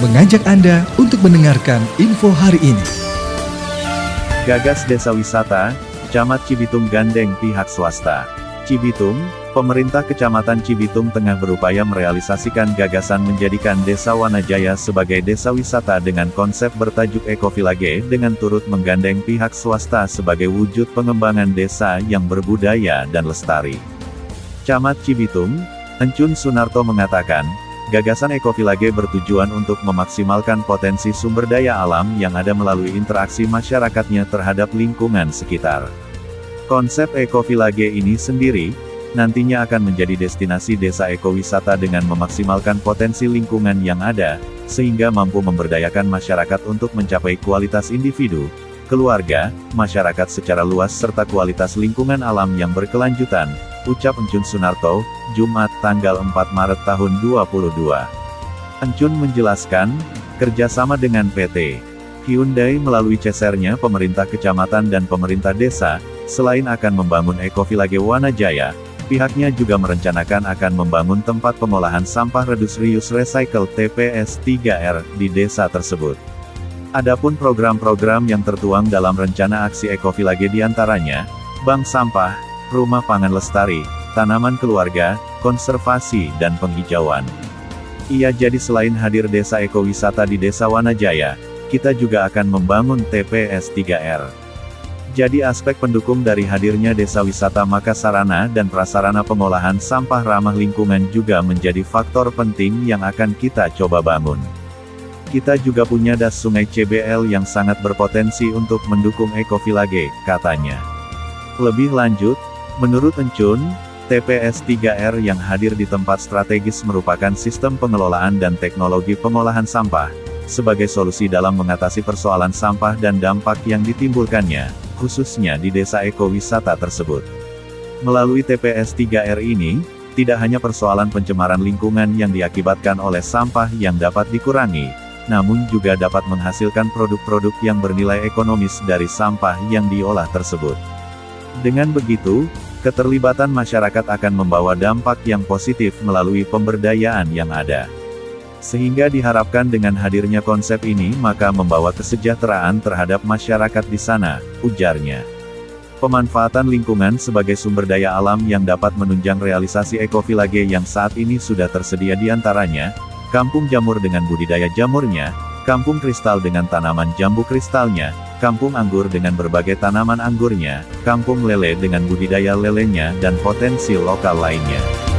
mengajak Anda untuk mendengarkan info hari ini. Gagas Desa Wisata, Camat Cibitung gandeng pihak swasta. Cibitung, pemerintah Kecamatan Cibitung tengah berupaya merealisasikan gagasan menjadikan Desa Wanajaya sebagai desa wisata dengan konsep bertajuk Ekovillage dengan turut menggandeng pihak swasta sebagai wujud pengembangan desa yang berbudaya dan lestari. Camat Cibitung, Encun Sunarto mengatakan, Gagasan Ekovillage bertujuan untuk memaksimalkan potensi sumber daya alam yang ada melalui interaksi masyarakatnya terhadap lingkungan sekitar. Konsep Ekovillage ini sendiri, nantinya akan menjadi destinasi desa ekowisata dengan memaksimalkan potensi lingkungan yang ada, sehingga mampu memberdayakan masyarakat untuk mencapai kualitas individu, keluarga, masyarakat secara luas serta kualitas lingkungan alam yang berkelanjutan, ucap Encun Sunarto, Jumat tanggal 4 Maret tahun 2022. Encun menjelaskan, kerjasama dengan PT Hyundai melalui cesernya pemerintah kecamatan dan pemerintah desa, selain akan membangun Ekovillage Wanajaya, pihaknya juga merencanakan akan membangun tempat pengolahan sampah Redus Reuse Recycle TPS 3R di desa tersebut. Adapun program-program yang tertuang dalam rencana aksi Ekovillage di antaranya, Bank Sampah, rumah pangan lestari, tanaman keluarga, konservasi dan penghijauan. Ia jadi selain hadir desa ekowisata di Desa Wanajaya, kita juga akan membangun TPS 3R. Jadi aspek pendukung dari hadirnya desa wisata maka sarana dan prasarana pengolahan sampah ramah lingkungan juga menjadi faktor penting yang akan kita coba bangun. Kita juga punya das sungai CBL yang sangat berpotensi untuk mendukung Ekovillage, katanya. Lebih lanjut, Menurut Encun, TPS 3R yang hadir di tempat strategis merupakan sistem pengelolaan dan teknologi pengolahan sampah, sebagai solusi dalam mengatasi persoalan sampah dan dampak yang ditimbulkannya, khususnya di desa ekowisata tersebut. Melalui TPS 3R ini, tidak hanya persoalan pencemaran lingkungan yang diakibatkan oleh sampah yang dapat dikurangi, namun juga dapat menghasilkan produk-produk yang bernilai ekonomis dari sampah yang diolah tersebut. Dengan begitu, keterlibatan masyarakat akan membawa dampak yang positif melalui pemberdayaan yang ada. Sehingga diharapkan dengan hadirnya konsep ini maka membawa kesejahteraan terhadap masyarakat di sana, ujarnya. Pemanfaatan lingkungan sebagai sumber daya alam yang dapat menunjang realisasi ekovillage yang saat ini sudah tersedia di antaranya, kampung jamur dengan budidaya jamurnya, kampung kristal dengan tanaman jambu kristalnya, kampung anggur dengan berbagai tanaman anggurnya, kampung lele dengan budidaya lelenya dan potensi lokal lainnya.